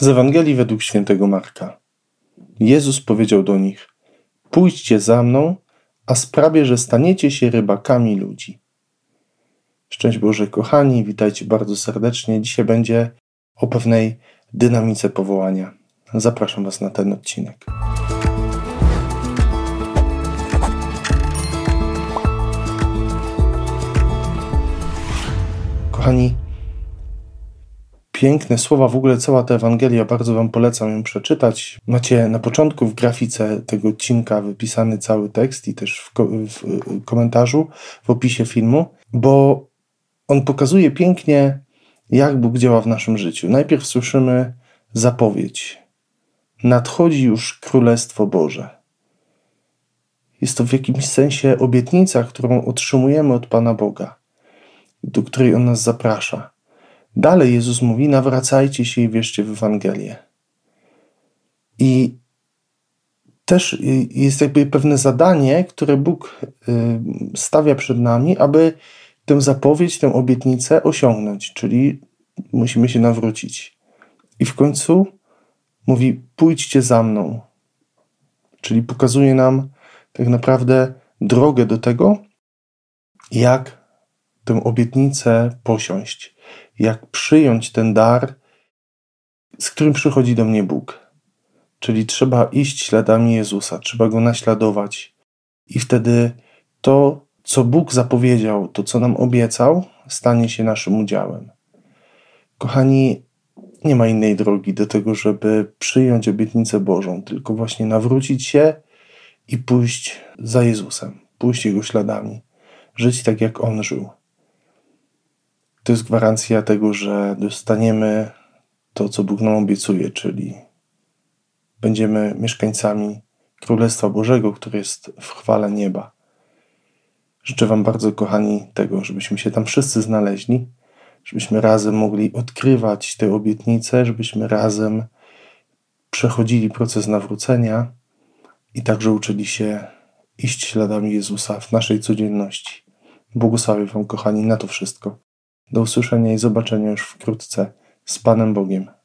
Z Ewangelii według świętego Marka. Jezus powiedział do nich: Pójdźcie za mną, a sprawię, że staniecie się rybakami ludzi. Szczęść Boże, kochani, witajcie bardzo serdecznie. Dzisiaj będzie o pewnej dynamice powołania. Zapraszam Was na ten odcinek. Kochani, piękne słowa, w ogóle cała ta Ewangelia, bardzo Wam polecam ją przeczytać. Macie na początku w grafice tego odcinka wypisany cały tekst i też w, ko w komentarzu, w opisie filmu, bo on pokazuje pięknie, jak Bóg działa w naszym życiu. Najpierw słyszymy zapowiedź. Nadchodzi już Królestwo Boże. Jest to w jakimś sensie obietnica, którą otrzymujemy od Pana Boga, do której On nas zaprasza. Dalej Jezus mówi: nawracajcie się i wierzcie w Ewangelię. I też jest jakby pewne zadanie, które Bóg y, stawia przed nami, aby tę zapowiedź, tę obietnicę osiągnąć, czyli musimy się nawrócić. I w końcu mówi: pójdźcie za mną. Czyli pokazuje nam tak naprawdę drogę do tego, jak tę obietnicę posiąść jak przyjąć ten dar, z którym przychodzi do mnie Bóg. Czyli trzeba iść śladami Jezusa, trzeba go naśladować. I wtedy to, co Bóg zapowiedział, to, co nam obiecał, stanie się naszym udziałem. Kochani, nie ma innej drogi do tego, żeby przyjąć obietnicę Bożą, tylko właśnie nawrócić się i pójść za Jezusem, pójść Jego śladami, żyć tak, jak On żył to jest gwarancja tego, że dostaniemy to, co Bóg nam obiecuje, czyli będziemy mieszkańcami Królestwa Bożego, które jest w chwale nieba. Życzę Wam bardzo, kochani, tego, żebyśmy się tam wszyscy znaleźli, żebyśmy razem mogli odkrywać te obietnice, żebyśmy razem przechodzili proces nawrócenia i także uczyli się iść śladami Jezusa w naszej codzienności. Błogosławię Wam, kochani, na to wszystko. Do usłyszenia i zobaczenia już wkrótce z Panem Bogiem.